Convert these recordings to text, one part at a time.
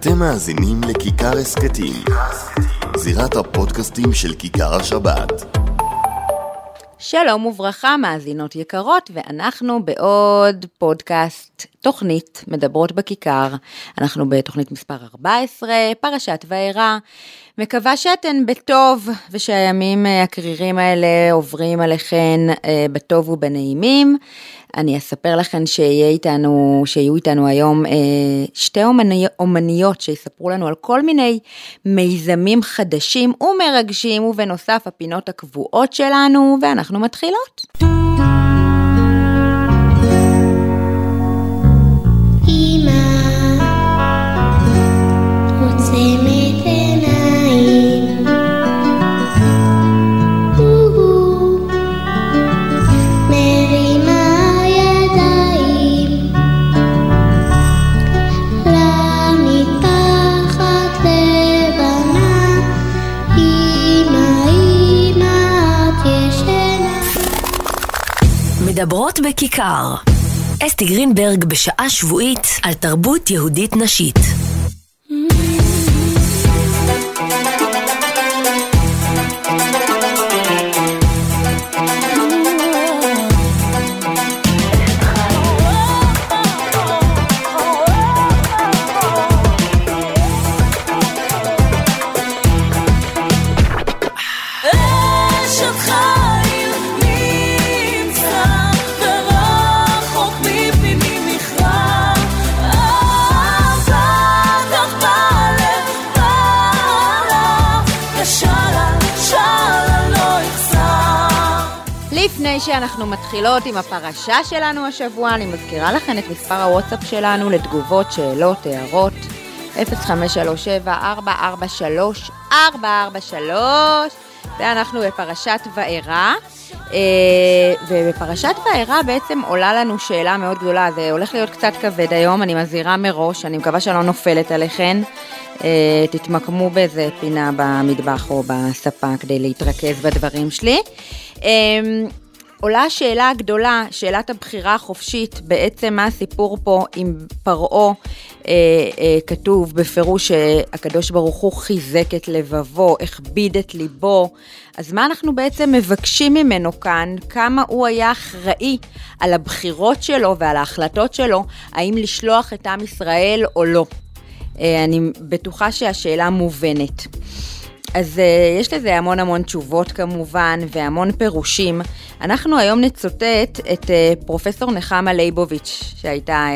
אתם מאזינים לכיכר הסכתים, זירת הפודקאסטים של כיכר השבת. שלום וברכה, מאזינות יקרות, ואנחנו בעוד פודקאסט, תוכנית מדברות בכיכר. אנחנו בתוכנית מספר 14, פרשת וארא. מקווה שאתן בטוב, ושהימים הקרירים האלה עוברים עליכן אה, בטוב ובנעימים. אני אספר לכם שיהיה איתנו, שיהיו איתנו היום אה, שתי אומני, אומניות שיספרו לנו על כל מיני מיזמים חדשים ומרגשים, ובנוסף הפינות הקבועות שלנו, ואנחנו מתחילות. מדברות בכיכר. אסתי גרינברג בשעה שבועית על תרבות יהודית נשית. שאנחנו מתחילות עם הפרשה שלנו השבוע, אני מזכירה לכם את מספר הוואטסאפ שלנו לתגובות, שאלות, הערות, 0537-443-443, ואנחנו בפרשת וארא. אה, ובפרשת וארא בעצם עולה לנו שאלה מאוד גדולה, זה הולך להיות קצת כבד היום, אני מזהירה מראש, אני מקווה שאני לא נופלת עליכן. אה, תתמקמו באיזה פינה במטבח או בספה כדי להתרכז בדברים שלי. עולה השאלה הגדולה, שאלת הבחירה החופשית, בעצם מה הסיפור פה עם פרעה, אה, אה, כתוב בפירוש שהקדוש ברוך הוא חיזק את לבבו, הכביד את ליבו, אז מה אנחנו בעצם מבקשים ממנו כאן? כמה הוא היה אחראי על הבחירות שלו ועל ההחלטות שלו, האם לשלוח את עם ישראל או לא? אה, אני בטוחה שהשאלה מובנת. אז uh, יש לזה המון המון תשובות כמובן, והמון פירושים. אנחנו היום נצוטט את uh, פרופסור נחמה ליבוביץ', שהייתה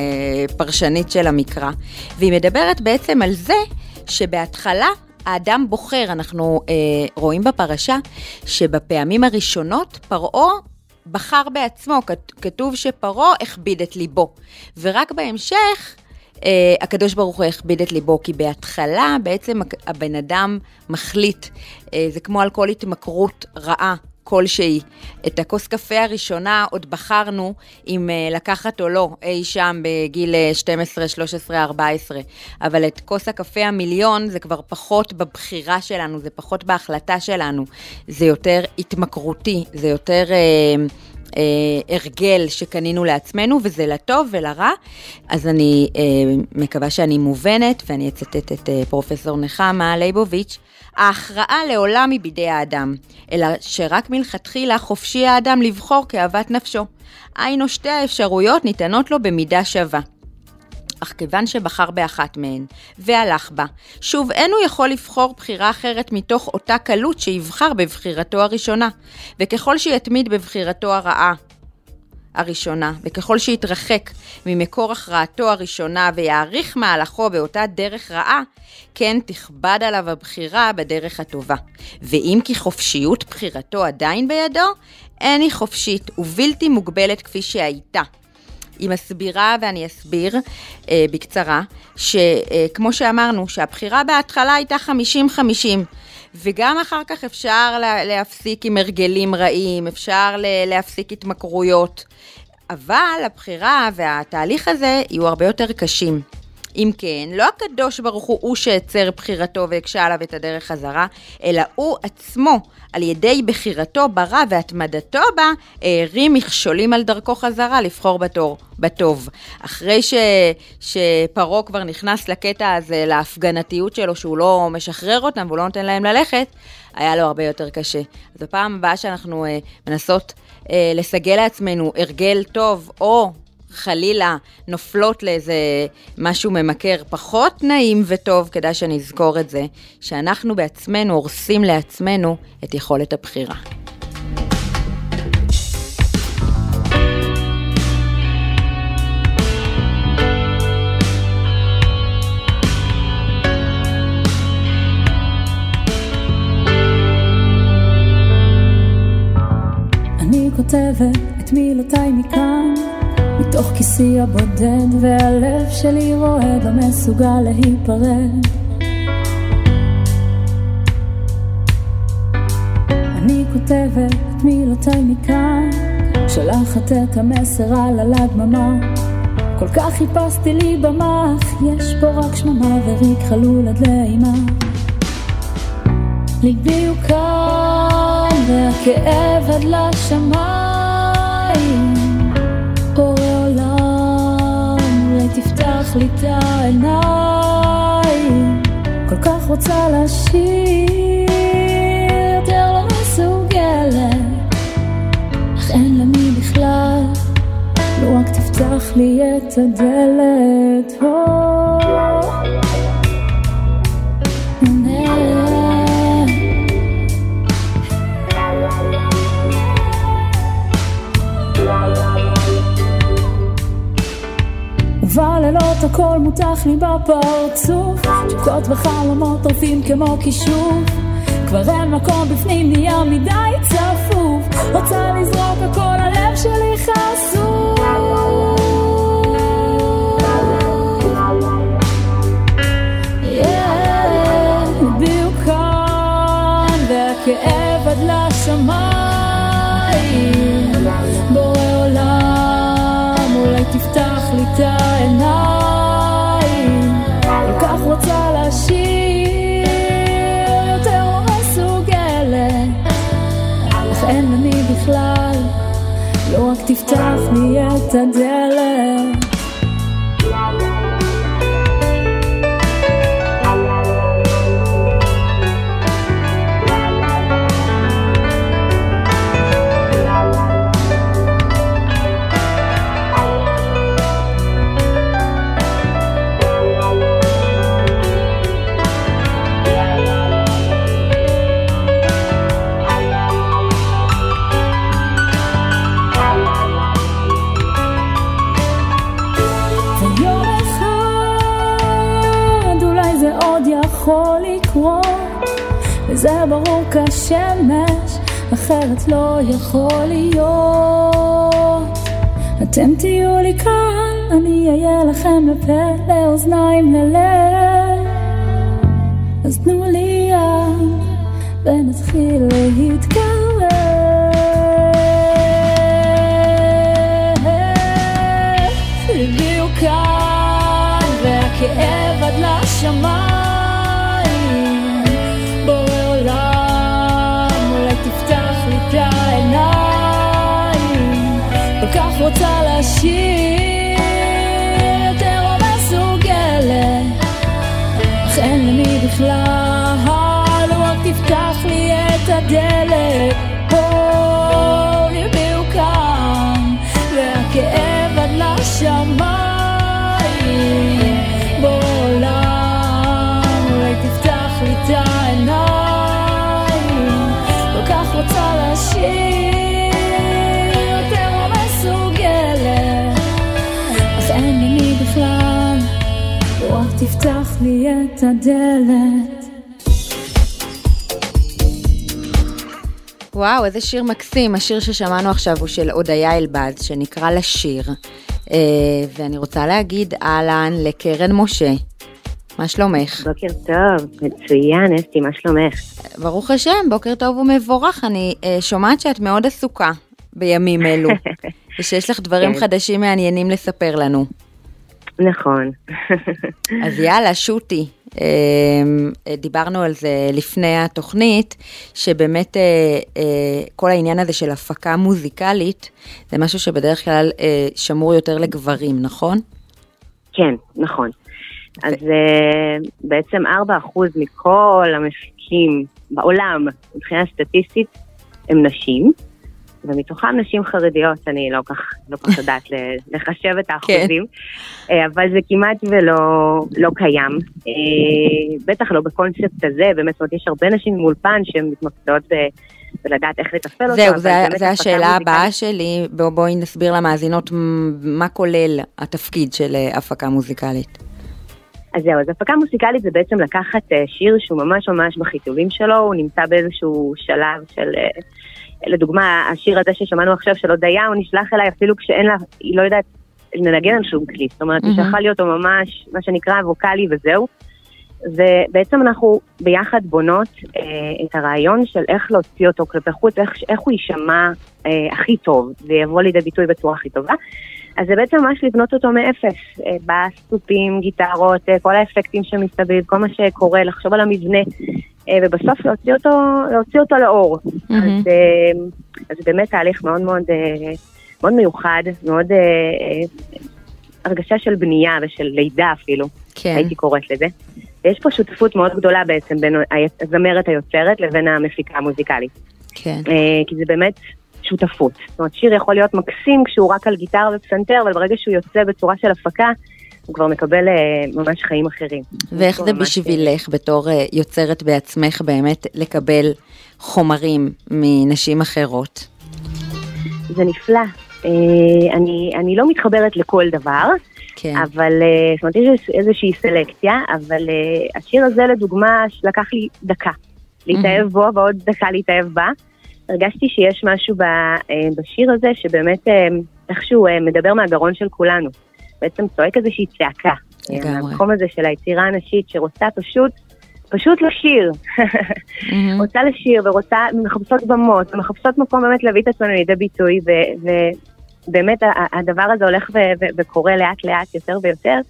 uh, פרשנית של המקרא, והיא מדברת בעצם על זה שבהתחלה האדם בוחר, אנחנו uh, רואים בפרשה שבפעמים הראשונות פרעה בחר בעצמו, כתוב שפרעה הכביד את ליבו, ורק בהמשך Uh, הקדוש ברוך הוא הכביד את ליבו, כי בהתחלה בעצם הבן אדם מחליט, uh, זה כמו על כל התמכרות רעה כלשהי. את הכוס קפה הראשונה עוד בחרנו אם uh, לקחת או לא, אי שם בגיל 12, 13, 14, אבל את כוס הקפה המיליון זה כבר פחות בבחירה שלנו, זה פחות בהחלטה שלנו, זה יותר התמכרותי, זה יותר... Uh, אה, הרגל שקנינו לעצמנו, וזה לטוב ולרע. אז אני אה, מקווה שאני מובנת, ואני אצטט את אה, פרופסור נחמה ליבוביץ'. ההכרעה לעולם היא בידי האדם, אלא שרק מלכתחילה חופשי האדם לבחור כאוות נפשו. היינו שתי האפשרויות ניתנות לו במידה שווה. אך כיוון שבחר באחת מהן, והלך בה, שוב אין הוא יכול לבחור בחירה אחרת מתוך אותה קלות שיבחר בבחירתו הראשונה, וככל שיתמיד בבחירתו הרעה, הראשונה, וככל שיתרחק ממקור הכרעתו הראשונה ויעריך מהלכו באותה דרך רעה, כן תכבד עליו הבחירה בדרך הטובה. ואם כי חופשיות בחירתו עדיין בידו, אין היא חופשית ובלתי מוגבלת כפי שהייתה. היא מסבירה, ואני אסביר אה, בקצרה, שכמו אה, שאמרנו, שהבחירה בהתחלה הייתה 50-50. וגם אחר כך אפשר להפסיק עם הרגלים רעים, אפשר להפסיק התמכרויות, אבל הבחירה והתהליך הזה יהיו הרבה יותר קשים. אם כן, לא הקדוש ברוך הוא הוא שהצר בחירתו והקשה עליו את הדרך חזרה, אלא הוא עצמו, על ידי בחירתו ברע והתמדתו בה, הערים מכשולים על דרכו חזרה לבחור בתור, בטוב. אחרי ש, שפרעה כבר נכנס לקטע הזה, להפגנתיות שלו, שהוא לא משחרר אותם והוא לא נותן להם ללכת, היה לו הרבה יותר קשה. אז בפעם הבאה שאנחנו uh, מנסות uh, לסגל לעצמנו הרגל טוב, או חלילה נופלות לאיזה משהו ממכר פחות נעים וטוב, כדאי שנזכור את זה, שאנחנו בעצמנו הורסים לעצמנו את יכולת הבחירה. כותבת את מילותיי מכאן מתוך כיסי הבודד והלב שלי רועד, לא להיפרד. אני כותבת מילותיי מכאן, שולחת את המסר על הלדממה. כל כך חיפשתי לי במח, יש פה רק שממה וריק חלול עד לאימה. ליבי הוא כאן והכאב עד לשמיים. תפתח לי את העיניים, כל כך רוצה לשיר, יותר לא מסוגלת, אך אין למי בכלל, לא רק תפתח לי את הדלת. Oh. ובלילות הכל מותח לי בפרצוף. תשוקות וחלומות טורפים כמו כישוף. כבר אין מקום בפנים נהיה מדי צפוף. רוצה לזרוק הכל הלב שלי חשוף. והכאב עד לשמיים כאן והכאב עד לשמיים. בורא עולם אולי תפתח לי את העיניים. כל כך רוצה לשיר יותר לא מסוגלת אך אין למי בכלל לי את הדלת וואו, איזה שיר מקסים. השיר ששמענו עכשיו הוא של הודיה אלבז, שנקרא לשיר. אה, ואני רוצה להגיד אהלן לקרן משה. מה שלומך? בוקר טוב, מצוין, אסתי, מה שלומך? ברוך השם, בוקר טוב ומבורך. אני אה, שומעת שאת מאוד עסוקה בימים אלו, ושיש לך דברים כן. חדשים מעניינים לספר לנו. נכון. אז יאללה, שוטי. אמ, דיברנו על זה לפני התוכנית, שבאמת אה, אה, כל העניין הזה של הפקה מוזיקלית, זה משהו שבדרך כלל אה, שמור יותר לגברים, נכון? כן, נכון. אז בעצם 4% מכל המפיקים בעולם, מבחינה סטטיסטית, הם נשים. ומתוכם נשים חרדיות, אני לא כך, לא כך יודעת לחשב את האחוזים, כן. אה, אבל זה כמעט ולא לא קיים. אה, בטח לא בקונספט הזה, באמת, זאת אומרת, יש הרבה נשים עם אולפן שהן מתמקדות ולדעת איך לתפעל אותו. זהו, זו השאלה הבאה שלי, בוא, בואי נסביר למאזינות מה כולל התפקיד של אה, הפקה מוזיקלית. אז זהו, אז הפקה מוזיקלית זה בעצם לקחת שיר שהוא ממש ממש בחיתולים שלו, הוא נמצא באיזשהו שלב של לדוגמה, השיר הזה ששמענו עכשיו של הודיה, הוא נשלח אליי אפילו כשאין לה, היא לא יודעת לנגן על שום כלי. זאת אומרת, היא שלחה לי אותו ממש, מה שנקרא, ווקאלי וזהו. ובעצם אנחנו ביחד בונות אה, את הרעיון של איך להוציא אותו כלפי חוץ, איך, איך הוא יישמע אה, הכי טוב ויבוא לידי ביטוי בצורה הכי טובה. אז זה בעצם ממש לבנות אותו מאפס, אה, בסטופים, גיטרות, אה, כל האפקטים שמסביב, כל מה שקורה, לחשוב על המבנה, אה, ובסוף להוציא אותו, להוציא אותו לאור. Mm-hmm. אז, אז זה באמת תהליך מאוד מאוד, מאוד מיוחד, מאוד הרגשה של בנייה ושל לידה אפילו, כן. הייתי קוראת לזה. ויש פה שותפות מאוד גדולה בעצם בין הזמרת היוצרת לבין המפיקה המוזיקלית. כן. כי זה באמת שותפות. זאת אומרת, שיר יכול להיות מקסים כשהוא רק על גיטרה ופסנתר, אבל ברגע שהוא יוצא בצורה של הפקה, הוא כבר מקבל uh, ממש חיים אחרים. ואיך זה בשבילך בתור uh, יוצרת בעצמך באמת לקבל חומרים מנשים אחרות? זה נפלא. Uh, אני, אני לא מתחברת לכל דבר, כן. אבל, uh, זאת אומרת, יש איזושהי סלקציה, אבל uh, השיר הזה לדוגמה לקח לי דקה להתאהב mm-hmm. בו ועוד דקה להתאהב בה. הרגשתי שיש משהו ב, uh, בשיר הזה שבאמת uh, איכשהו uh, מדבר מהגרון של כולנו. בעצם צועק איזושהי צעקה. לגמרי. המקום הזה של היצירה הנשית שרוצה פשוט, פשוט לשיר. רוצה לשיר ורוצה, מחפשות במות, ומחפשות מקום באמת להביא את עצמנו לידי ביטוי, ובאמת הדבר הזה הולך וקורה לאט לאט יותר ויותר.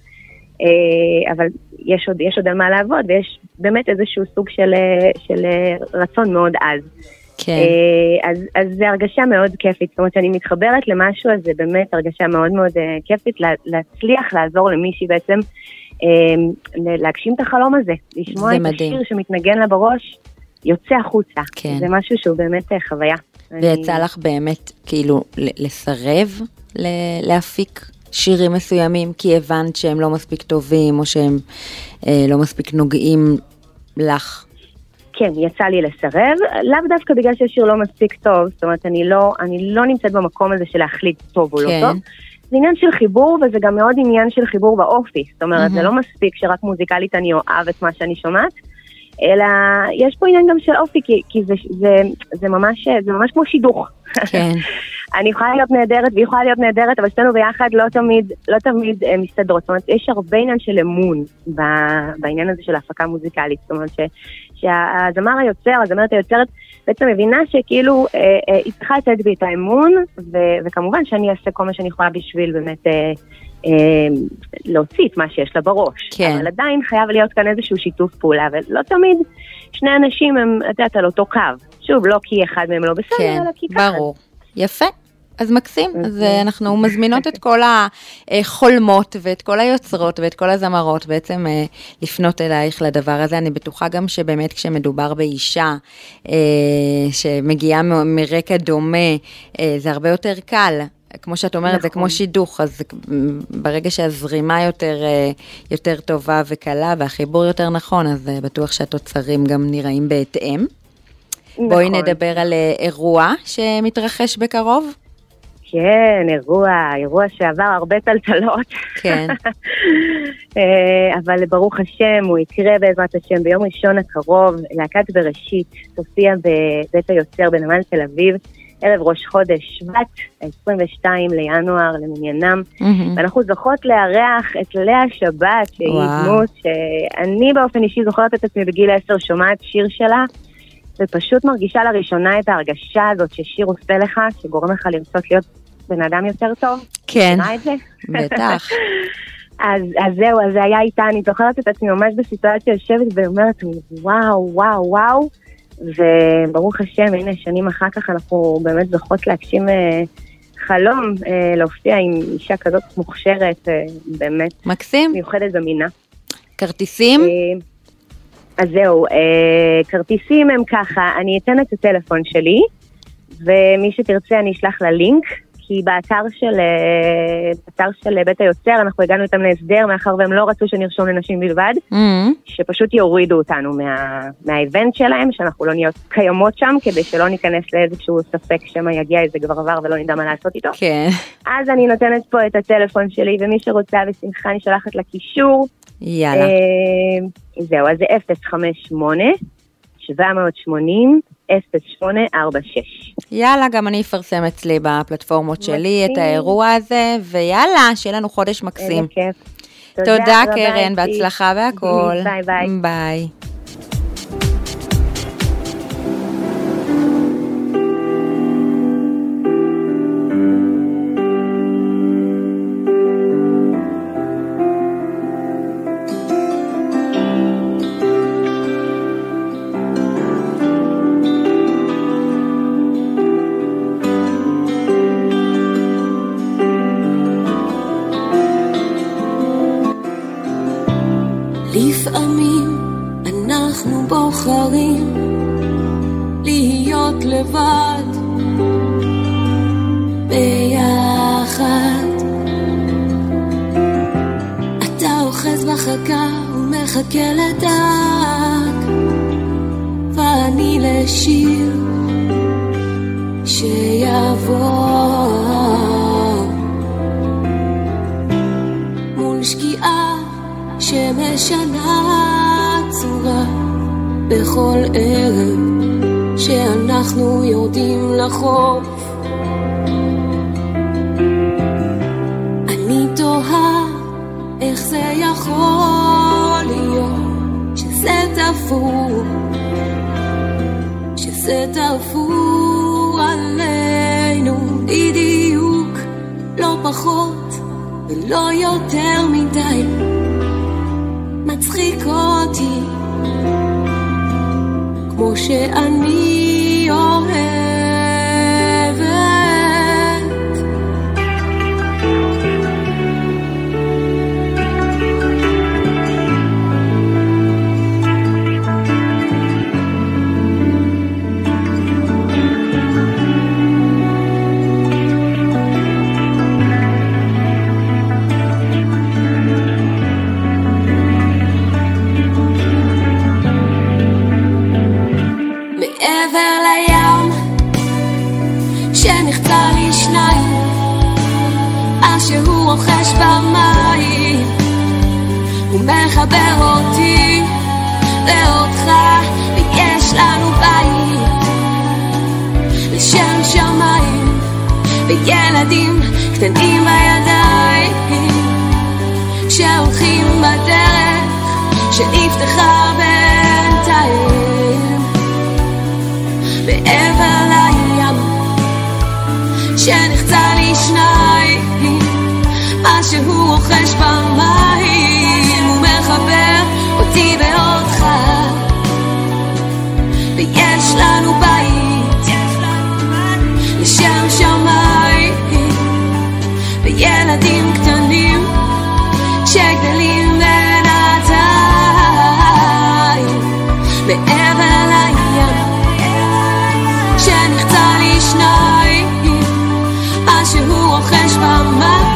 אה, אבל יש עוד, יש עוד על מה לעבוד, ויש באמת איזשהו סוג של, של רצון מאוד עז. כן. אה, אז, אז זה הרגשה מאוד כיפית, זאת אומרת שאני מתחברת למשהו, אז זה באמת הרגשה מאוד מאוד אה, כיפית לה, להצליח לעזור למישהי בעצם אה, להגשים את החלום הזה, לשמוע את מדהים. השיר שמתנגן לה בראש, יוצא החוצה. כן. זה משהו שהוא באמת חוויה. ויצא אני... לך באמת כאילו לסרב להפיק שירים מסוימים כי הבנת שהם לא מספיק טובים או שהם אה, לא מספיק נוגעים לך? כן, יצא לי לסרב, לאו דווקא בגלל שהשיר לא מספיק טוב, זאת אומרת, אני לא, אני לא נמצאת במקום הזה של להחליט טוב או לא כן. לא טוב. זה עניין של חיבור, וזה גם מאוד עניין של חיבור באופי. זאת אומרת, mm-hmm. זה לא מספיק שרק מוזיקלית אני אוהב את מה שאני שומעת, אלא יש פה עניין גם של אופי, כי, כי זה, זה, זה, ממש, זה ממש כמו שידוך. כן. אני יכולה להיות נהדרת והיא יכולה להיות נהדרת, אבל שתינו ביחד לא תמיד, לא תמיד אה, מסתדרות. זאת אומרת, יש הרבה עניין של אמון בעניין הזה של ההפקה מוזיקלית. זאת אומרת, ש, שהזמר היוצר, הזמרת היוצרת, בעצם מבינה שכאילו אה, אה, היא צריכה לתת בי את האמון, ו, וכמובן שאני אעשה כל מה שאני יכולה בשביל באמת אה, אה, להוציא את מה שיש לה בראש. כן. אבל עדיין חייב להיות כאן איזשהו שיתוף פעולה, ולא תמיד שני אנשים הם, את יודעת, על אותו קו. שוב, לא כי אחד מהם לא בסדר, כן, אלא כי ככה. ברור. יפה. אז מקסים, אז אה, אנחנו מזמינות את כל החולמות ואת כל היוצרות ואת כל הזמרות בעצם אה, לפנות אלייך לדבר הזה. אני בטוחה גם שבאמת כשמדובר באישה אה, שמגיעה מרקע דומה, זה הרבה יותר קל. כמו שאת אומרת, נכון. זה כמו שידוך, אז ברגע שהזרימה יותר, יותר טובה וקלה והחיבור יותר נכון, אז בטוח שהתוצרים גם נראים בהתאם. נכון. בואי נדבר על אירוע שמתרחש בקרוב. כן, אירוע, אירוע שעבר הרבה טלטלות. כן. אה, אבל ברוך השם, הוא יקרה בעזרת השם ביום ראשון הקרוב, להקת בראשית, תופיע בבית היוצר בנמל תל אביב, ערב ראש חודש שבט, ה-22 לינואר למניינם, mm-hmm. ואנחנו זוכות לארח את לאה שבת, שהיא. דמות שאני באופן אישי זוכרת את עצמי בגיל 10 שומעת שיר שלה. ופשוט מרגישה לראשונה את ההרגשה הזאת ששיר עושה לך, שגורם לך לרצות להיות בן אדם יותר טוב. כן? בטח. אז, אז זהו, אז זה היה איתה, אני זוכרת את עצמי ממש בסיטואציה יושבת ואומרת, וואו, וואו, וואו, וברוך השם, הנה, שנים אחר כך אנחנו באמת זוכות להגשים אה, חלום, אה, להופיע עם אישה כזאת מוכשרת, אה, באמת. מקסים. מיוחדת במינה. כרטיסים? אה, אז זהו, אה, כרטיסים הם ככה, אני אתן את הטלפון שלי, ומי שתרצה אני אשלח לה לינק, כי באתר של, אה, באתר של בית היוצר אנחנו הגענו איתם להסדר, מאחר והם לא רצו שנרשום לנשים בלבד, mm-hmm. שפשוט יורידו אותנו מה, מהאיבנט שלהם, שאנחנו לא נהיות קיימות שם, כדי שלא ניכנס לאיזשהו ספק שמא יגיע איזה כבר עבר ולא נדע מה לעשות איתו. כן. אז אני נותנת פה את הטלפון שלי, ומי שרוצה בשמחה אני שולחת לה קישור. יאללה. אה, זהו, אז זה 058 780 0846. יאללה, גם אני אפרסם אצלי בפלטפורמות שלי את האירוע הזה, ויאללה, שיהיה לנו חודש מקסים. כיף. תודה, קרן, בהצלחה והכל. ביי ביי. ביי. לחוף. אני תוהה איך זה יכול להיות שזה תפור, שזה תפור עלינו בדיוק, לא פחות ולא יותר מדי. מצחיק אותי כמו שאני אוהב מחבר אותי ואותך, ויש לנו בית לשם שמיים, וילדים קטנים בידיים, שהולכים בדרך שנפתחה בינתיים, מעבר שהוא רוכש במים, הוא מחבר אותי ואותך. ויש לנו בית, לשם שמיים, וילדים קטנים שגדלים בינתיים, מעבר לים, שנחצה לי שניים, אז שהוא רוכש במים.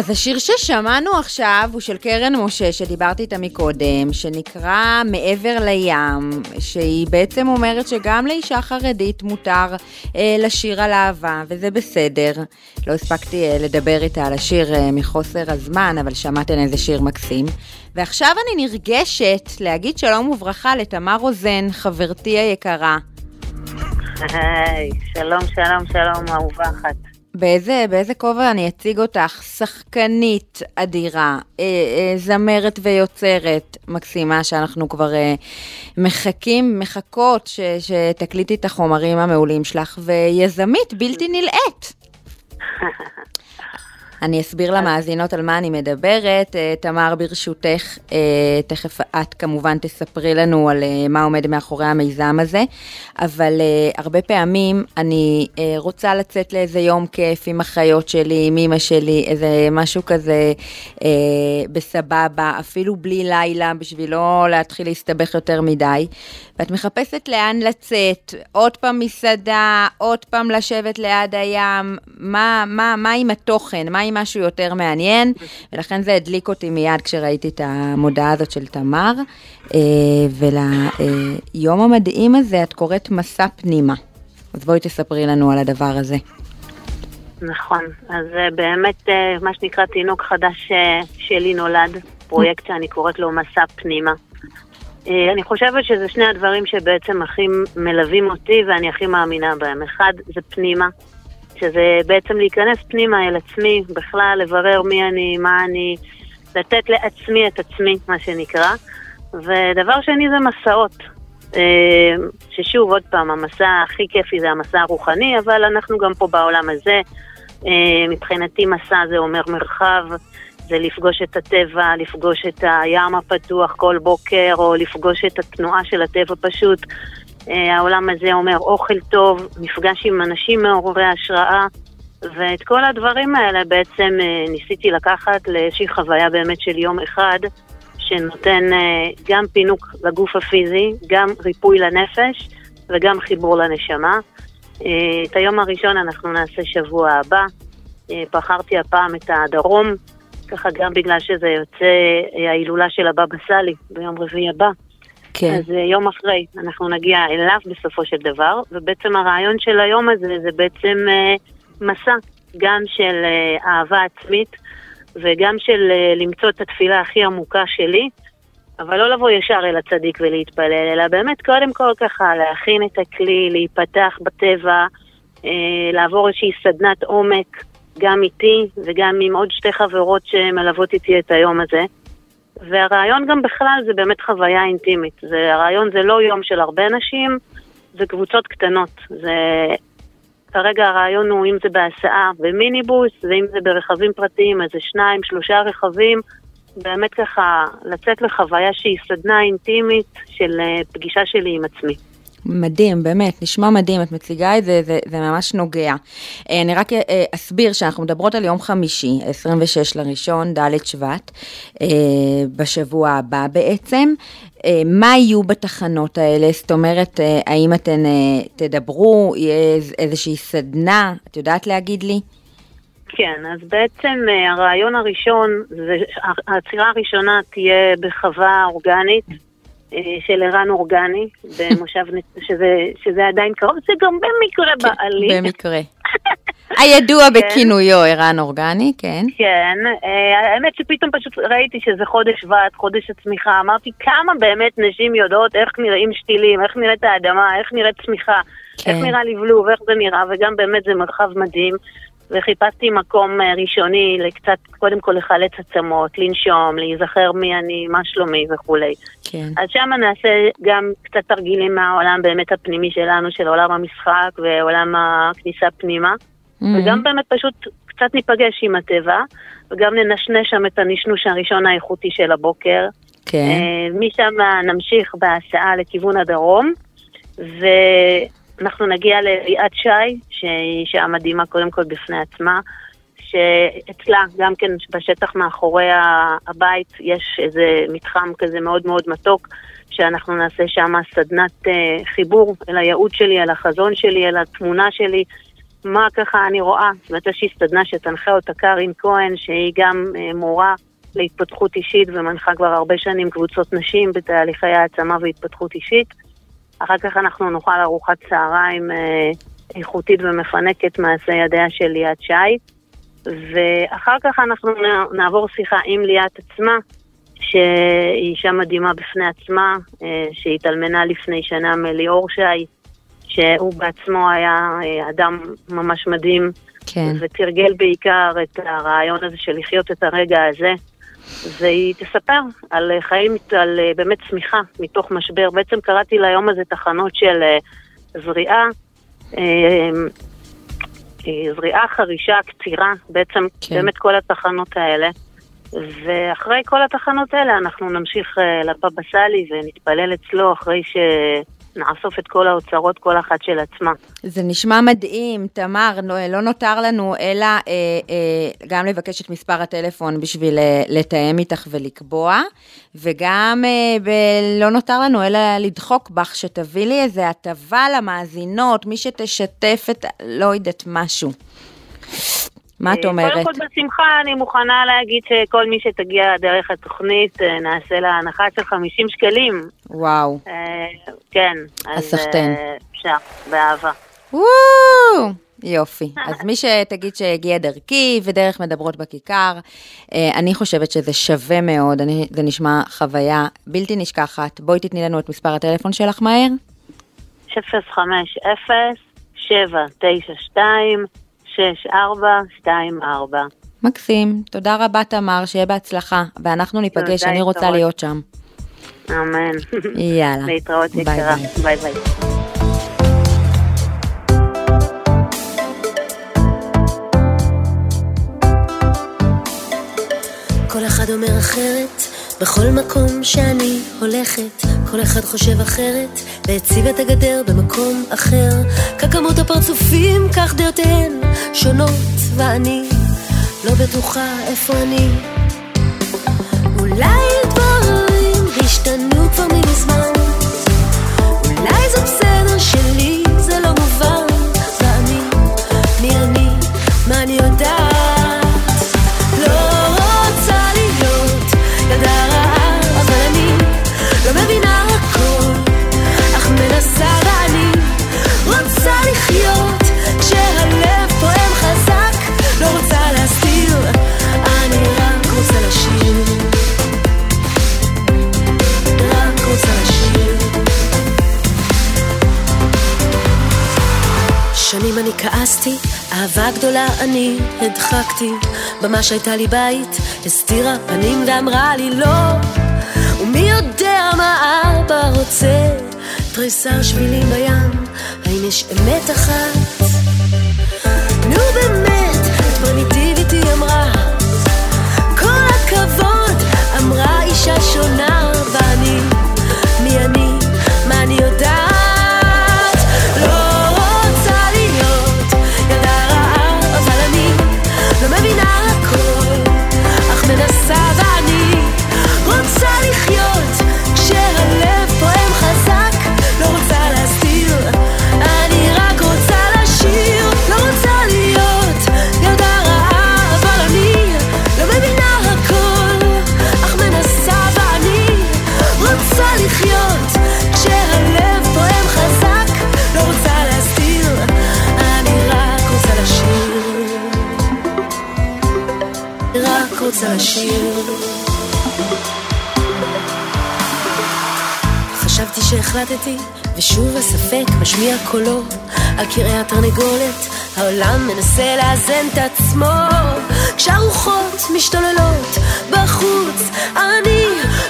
אז השיר ששמענו עכשיו הוא של קרן משה, שדיברתי איתה מקודם, שנקרא מעבר לים, שהיא בעצם אומרת שגם לאישה חרדית מותר אה, לשיר על אהבה, וזה בסדר. לא הספקתי אה, לדבר איתה על השיר אה, מחוסר הזמן, אבל שמעתם איזה שיר מקסים. ועכשיו אני נרגשת להגיד שלום וברכה לתמר רוזן, חברתי היקרה. היי, שלום, שלום, שלום, אהובה אחת. באיזה, באיזה כובע אני אציג אותך? שחקנית אדירה, אה, אה, זמרת ויוצרת מקסימה שאנחנו כבר אה, מחכים, מחכות ש, שתקליטי את החומרים המעולים שלך, ויזמית בלתי נלאית. אני אסביר למאזינות על מה אני מדברת. אה, תמר, ברשותך, אה, תכף את כמובן תספרי לנו על אה, מה עומד מאחורי המיזם הזה, אבל הרבה פעמים אני רוצה לצאת לאיזה יום כיף עם החיות שלי, עם אמא שלי, איזה משהו כזה בסבבה, אפילו בלי לילה, בשביל לא להתחיל להסתבך יותר מדי. ואת מחפשת לאן לצאת, עוד פעם מסעדה, עוד פעם לשבת ליד הים, מה, מה, מה עם התוכן, מה משהו יותר מעניין, ולכן זה הדליק אותי מיד כשראיתי את המודעה הזאת של תמר, אה, וליום המדהים הזה את קוראת מסע פנימה. אז בואי תספרי לנו על הדבר הזה. נכון, אז אה, באמת אה, מה שנקרא תינוק חדש שלי נולד, פרויקט שאני קוראת לו מסע פנימה. אה, אני חושבת שזה שני הדברים שבעצם הכי מלווים אותי ואני הכי מאמינה בהם. אחד, זה פנימה, שזה בעצם להיכנס פנימה אל עצמי, בכלל לברר מי אני, מה אני, לתת לעצמי את עצמי, מה שנקרא. ודבר שני זה מסעות. אה, ששוב, עוד פעם, המסע הכי כיפי זה המסע הרוחני, אבל אנחנו גם פה בעולם הזה. אה, מבחינתי מסע זה אומר מרחב, זה לפגוש את הטבע, לפגוש את הים הפתוח כל בוקר, או לפגוש את התנועה של הטבע פשוט. אה, העולם הזה אומר אוכל טוב, מפגש עם אנשים מעוררי השראה, ואת כל הדברים האלה בעצם אה, ניסיתי לקחת לאיזושהי חוויה באמת של יום אחד, שנותן אה, גם פינוק לגוף הפיזי, גם ריפוי לנפש וגם חיבור לנשמה. את היום הראשון אנחנו נעשה שבוע הבא. בחרתי הפעם את הדרום, ככה גם בגלל שזה יוצא ההילולה של הבבא סאלי ביום רביעי הבא. כן. אז אה, יום אחרי, אנחנו נגיע אליו בסופו של דבר, ובעצם הרעיון של היום הזה זה בעצם אה, מסע, גם של אהבה עצמית וגם של למצוא את התפילה הכי עמוקה שלי, אבל לא לבוא ישר אל הצדיק ולהתפלל, אלא באמת קודם כל ככה להכין את הכלי, להיפתח בטבע, לעבור איזושהי סדנת עומק. גם איתי וגם עם עוד שתי חברות שמלוות איתי את היום הזה. והרעיון גם בכלל זה באמת חוויה אינטימית. זה, הרעיון זה לא יום של הרבה נשים, זה קבוצות קטנות. זה... כרגע הרעיון הוא אם זה בהסעה במיניבוס, ואם זה ברכבים פרטיים, איזה שניים, שלושה רכבים, באמת ככה לצאת לחוויה שהיא סדנה אינטימית של אה, פגישה שלי עם עצמי. מדהים, באמת, נשמע מדהים, את מציגה את זה, זה, זה ממש נוגע. אה, אני רק אה, אסביר שאנחנו מדברות על יום חמישי, 26 לראשון, ד' שבט, אה, בשבוע הבא בעצם. מה יהיו בתחנות האלה? זאת אומרת, האם אתן תדברו, יהיה איזושהי סדנה, את יודעת להגיד לי? כן, אז בעצם הרעיון הראשון, זה, העצירה הראשונה תהיה בחווה אורגנית. אה, של ערן אורגני, במושב, שזה, שזה עדיין קרוב, זה גם במקרה כן, בעלי. במקרה. הידוע כן. בכינויו ערן אורגני, כן. כן, אה, האמת שפתאום פשוט ראיתי שזה חודש שבט, חודש הצמיחה, אמרתי כמה באמת נשים יודעות איך נראים שתילים, איך נראית האדמה, איך נראית צמיחה, כן. איך נראה לבלוב, איך זה נראה, וגם באמת זה מרחב מדהים. וחיפשתי מקום אה, ראשוני לקצת, קודם כל לחלץ עצמות, לנשום, להיזכר מי אני, מה שלומי וכולי. כן. אז שם נעשה גם קצת תרגילים מהעולם באמת הפנימי שלנו, של עולם המשחק ועולם הכניסה פנימה, mm-hmm. וגם באמת פשוט קצת ניפגש עם הטבע, וגם ננשנש שם את הנשנוש הראשון האיכותי של הבוקר. כן. אה, משם נמשיך בהסעה לכיוון הדרום, ואנחנו נגיע לליאת שי, שהיא אישה מדהימה קודם כל בפני עצמה, שאצלה גם כן בשטח מאחורי הבית יש איזה מתחם כזה מאוד מאוד מתוק, שאנחנו נעשה שם סדנת uh, חיבור אל הייעוד שלי, אל החזון שלי, אל התמונה שלי, מה ככה אני רואה. זאת אומרת, יש לי סדנה שתנחה אותה קארין כהן, שהיא גם uh, מורה להתפתחות אישית ומנחה כבר הרבה שנים קבוצות נשים בתהליכי העצמה והתפתחות אישית. אחר כך אנחנו נאכל ארוחת צהריים אה, איכותית ומפנקת מעשה ידיה של ליאת שי, ואחר כך אנחנו נעבור שיחה עם ליאת עצמה, שהיא אישה מדהימה בפני עצמה, אה, שהתאלמנה לפני שנה מליאור שי, שהוא בעצמו היה אה, אדם ממש מדהים, כן. ותרגל בעיקר את הרעיון הזה של לחיות את הרגע הזה. והיא תספר על חיים, על אה, באמת צמיחה מתוך משבר. בעצם קראתי ליום הזה תחנות של אה, זריעה, אה, זריעה, חרישה, קצירה, בעצם כן. באמת כל התחנות האלה. ואחרי כל התחנות האלה אנחנו נמשיך לבבא סאלי ונתפלל אצלו אחרי ש... נאסוף את כל האוצרות, כל אחת של עצמה. זה נשמע מדהים, תמר, לא, לא נותר לנו אלא אה, אה, גם לבקש את מספר הטלפון בשביל אה, לתאם איתך ולקבוע, וגם אה, ב- לא נותר לנו אלא לדחוק בך שתביא לי איזה הטבה למאזינות, מי שתשתף את, לא יודעת, משהו. מה את אומרת? קודם כל בשמחה אני מוכנה להגיד שכל מי שתגיע דרך התוכנית אה, נעשה לה הנחה של 50 שקלים. וואו. אה, כן. אה, אפשר, באהבה. וואו! יופי. אז מי שתגיד שהגיע דרכי ודרך מדברות בכיכר, אני חושבת שזה שווה מאוד, אני, זה נשמע חוויה בלתי נשכחת. בואי תתני לנו את מספר הטלפון שלך מהר. 050 792 6424. מקסים, תודה רבה תמר, שיהיה בהצלחה, ואנחנו ניפגש, אני רוצה להיות שם. אמן. יאללה. להתראות יקרה, ביי ביי. כל אחד אומר אחרת, בכל מקום שאני הולכת, כל אחד חושב אחרת, והציב את הגדר במקום אחר. ככמות הפרצופים, כך דעותיהן שונות, ואני לא בטוחה איפה אני. גדולה אני הדחקתי, במה שהייתה לי בית, הסתירה פנים ואמרה לי לא. ומי יודע מה אבא רוצה? תריסר שבילים בים, האם יש אמת אחת? נו באמת, את פרימיטיבית אמרה כל הכבוד, אמרה אישה שונה ואני, משמיע קולו על קרעי התרנגולת, העולם מנסה לאזן את עצמו. כשהרוחות משתוללות בחוץ, אני,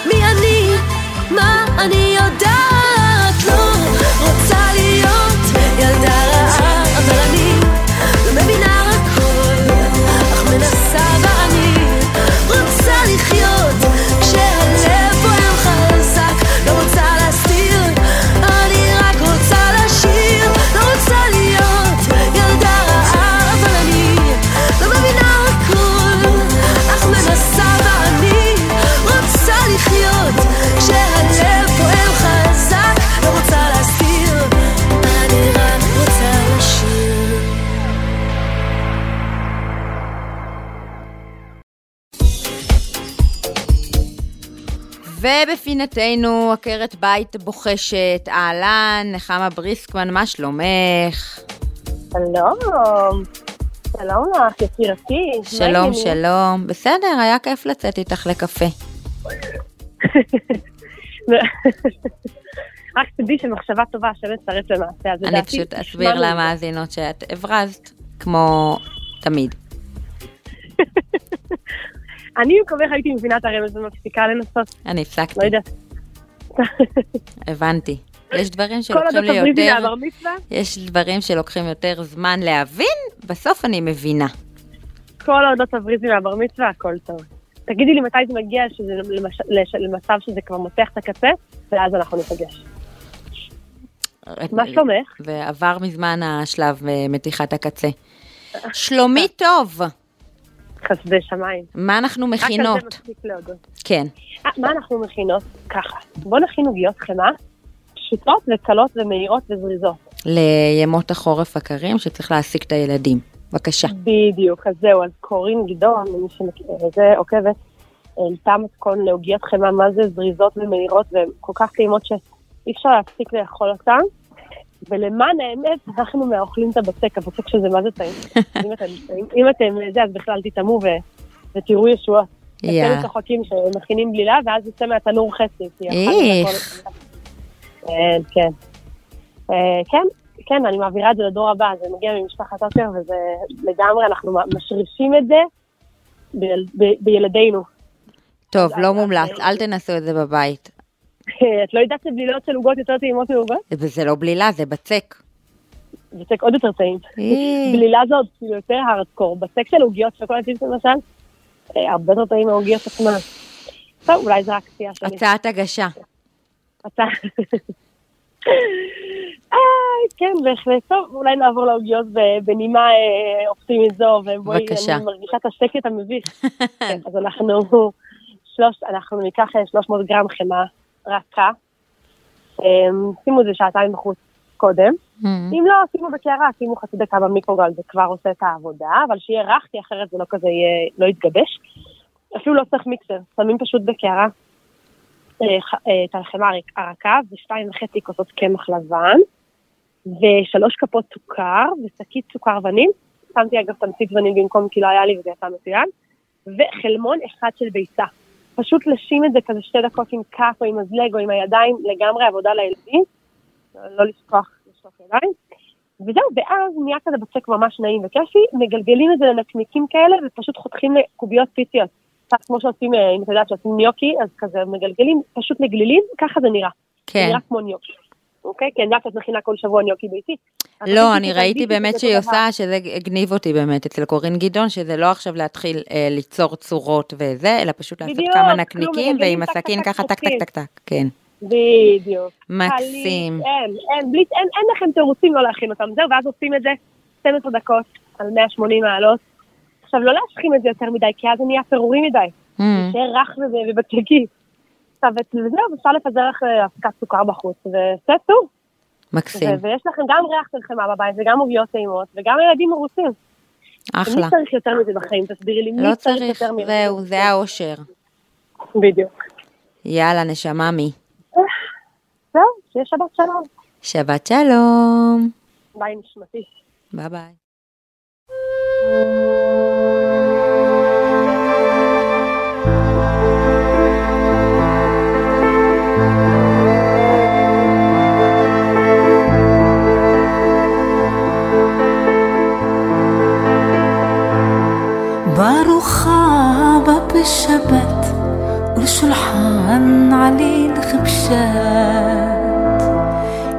מי אני, מה אני יודעת? ובפינתנו עקרת בית בוחשת, אהלן, נחמה בריסקמן, מה שלומך? שלום, שלום לך, יקירתי. שלום? שלום. בסדר, היה כיף לצאת איתך לקפה. רק תדעי שמחשבה טובה שווה לצרף למעשה, אז אני פשוט אסביר. למאזינות שאת הברזת, כמו תמיד. אני במקומך הייתי מבינה את הרמז ומפסיקה לנסות, אני הפסקתי, לא יודעת. הבנתי. יש דברים שלוקחים לי יותר, יש דברים שלוקחים יותר זמן להבין, בסוף אני מבינה. כל עוד לא תבריזי מהבר מצווה, הכל טוב. תגידי לי מתי זה מגיע שזה למש- לש- למצב שזה כבר מותח את הקצה, ואז אנחנו ניפגש. מה שלומך? ועבר מזמן השלב אה, מתיחת הקצה. שלומי טוב, חסדי שמיים. מה אנחנו רק על מכינות? זה מספיק להודות. כן. אה, מה אנחנו מכינות? ככה. בוא נכין עוגיות חמאה, פשוטות וקלות ומהירות וזריזות. לימות החורף הקרים שצריך להעסיק את הילדים. בבקשה. בדיוק, אז זהו, אז קורין גדעון, למי שזה עוקבת, העלתה מתכון לעוגיות חמאה, מה זה זריזות ומהירות, והן כל כך טעימות שאי אפשר להפסיק לאכול אותן. ולמען האמת, אנחנו מהאוכלים את הבצק, הבצק שזה מה זה טעים. אם אתם, אם אתם זה, אז בכלל תטעמו ו- ותראו ישועות. יא. אצלנו צוחקים שמכינים בלילה, ואז יוצא מהתנור חצי. את איך. הכל. כן, כן. אה, כן, כן, אני מעבירה את זה לדור הבא, זה מגיע ממשפחת עופר, וזה לגמרי, אנחנו משרישים את זה בילדינו. טוב, לא מומלץ, אל תנסו את זה בבית. את לא יודעת שבלילות של עוגות יותר טעימות מעוגות? וזה לא בלילה, זה בצק. בצק עוד יותר טעים. אה. בלילה זה עוד כאילו יותר הארדקור. בצק של עוגיות שוקולדים למשל, אה, הרבה יותר טעים מהעוגיות עצמן. טוב, אולי זה רק קטיעה שלי. הצעת הגשה. איי, כן, בהחלט. טוב, אולי נעבור לעוגיות בנימה אה, אופטימית זו, ובואי. אני מרגישה את השקט המביך. כן, אז אנחנו, שלוש, אנחנו ניקח אה, 300 גרם חמאה רכה. אה, שימו את זה שעתיים בחוץ קודם. אם לא, שימו בקערה, שימו חצי דקה במיקרוגל, זה כבר עושה את העבודה, אבל שיהיה רך, כי אחרת זה לא כזה יהיה, לא יתגבש. אפילו לא צריך מיקסר, שמים פשוט בקערה אה, אה, את החמאה הריק- הרכה ושתיים וחצי כוסות קמח לבן ושלוש כפות סוכר ושקית סוכר וניל. שמתי אגב תמצית וניל במקום כי לא היה לי וזה יצא מצוין. וחלמון אחד של ביצה. פשוט לשים את זה כזה שתי דקות עם כף או עם מזלג או עם הידיים, לגמרי עבודה לילדים. לא לשכוח, לשלוח ידיים. וזהו, ואז נהיה כזה בצק ממש נעים וכיפי, מגלגלים את זה לנקניקים כאלה ופשוט חותכים לקוביות פיציות. קצת כמו שעושים, אה, אם את יודעת שעושים ניוקי, אז כזה מגלגלים, פשוט מגלילים, ככה זה נראה. זה כן. נראה כמו ניוקי. אוקיי? כי אני יודעת שאת מכינה כל שבוע ניוקי ביתי. לא, אני ראיתי באמת שהיא. עושה, שזה הגניב אותי באמת אצל קורין גדעון, שזה לא עכשיו להתחיל אה, ליצור צורות וזה, אלא פשוט לעשות כמה נקניקים, ועם הסכין ככה טק טק. טק טק, כן. בדיוק. מקסים. אין, אין, בלי, אין, אין לכם תירוצים לא להכין אותם. זהו, ואז עושים את זה 12 דקות על 180 מעלות. עכשיו, לא להשכים את זה יותר מדי, כי אז זה נהיה פירורי מדי. Mm. שיהיה רך וזה- עכשיו, וזהו, אפשר לפזר אה, אבקת סוכר בחוץ, וזה טוב. מקסים, ויש לכם גם ריח של חמאה בבית, וגם עוגיות טעימות, וגם ילדים מרוצים. אחלה. מי צריך יותר מזה בחיים? תסבירי לי, מי לא צריך צריך, יותר מזה? זהו, זה האושר. בדיוק. יאללה, נשמה מי. זהו, שיהיה שבת שלום. שבת שלום. ביי נשמתי. ביי ביי. بالشبات والشلحان علي الخبشات.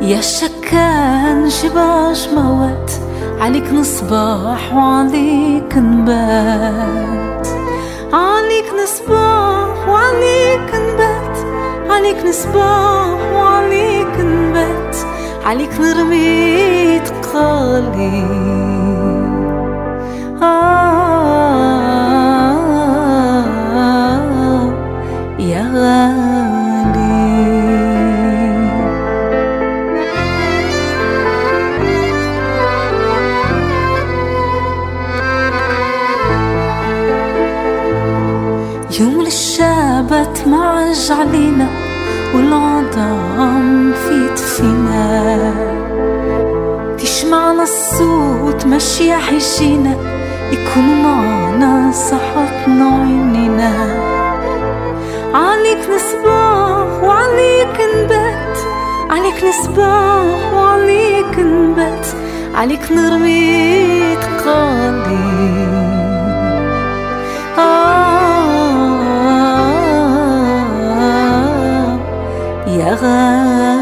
يا شكان شباش موت عليك نصباح وعليك نبات. عليك نصباح وعليك نبات عليك نصباح وعليك نبات عليك نرمي تقاليد ماشي حيجينا يكون معنا صحتنا عينينا عليك نصباح وعليك نبات عليك نصباح وعليك نبات عليك نرمي تقالي آه يا غالي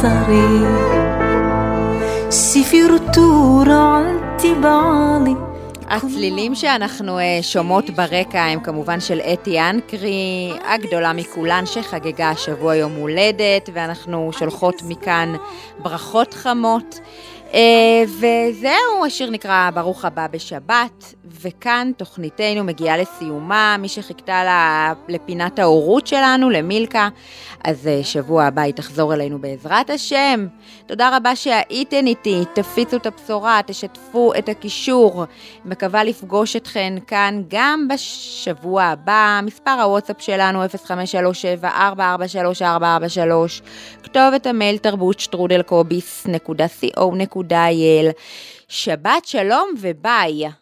ورخينا السطاري سيفي رتورة عندي بعالي הצלילים שאנחנו uh, שומעות ברקע הם כמובן של אתי אנקרי, הגדולה מכולן שחגגה השבוע יום הולדת, ואנחנו שולחות מכאן ברכות חמות. Uh, וזהו, השיר נקרא ברוך הבא בשבת, וכאן תוכניתנו מגיעה לסיומה, מי שחיכתה לפינת ההורות שלנו, למילקה, אז uh, שבוע הבא היא תחזור אלינו בעזרת השם. תודה רבה שהייתן איתי, תפיצו את הבשורה, תשתפו את הקישור. מקווה לפגוש אתכן כאן גם בשבוע הבא. מספר הוואטסאפ שלנו 0537-443443, כתובת המייל תרבות שטרודלקוביס.co.il. שבת שלום וביי.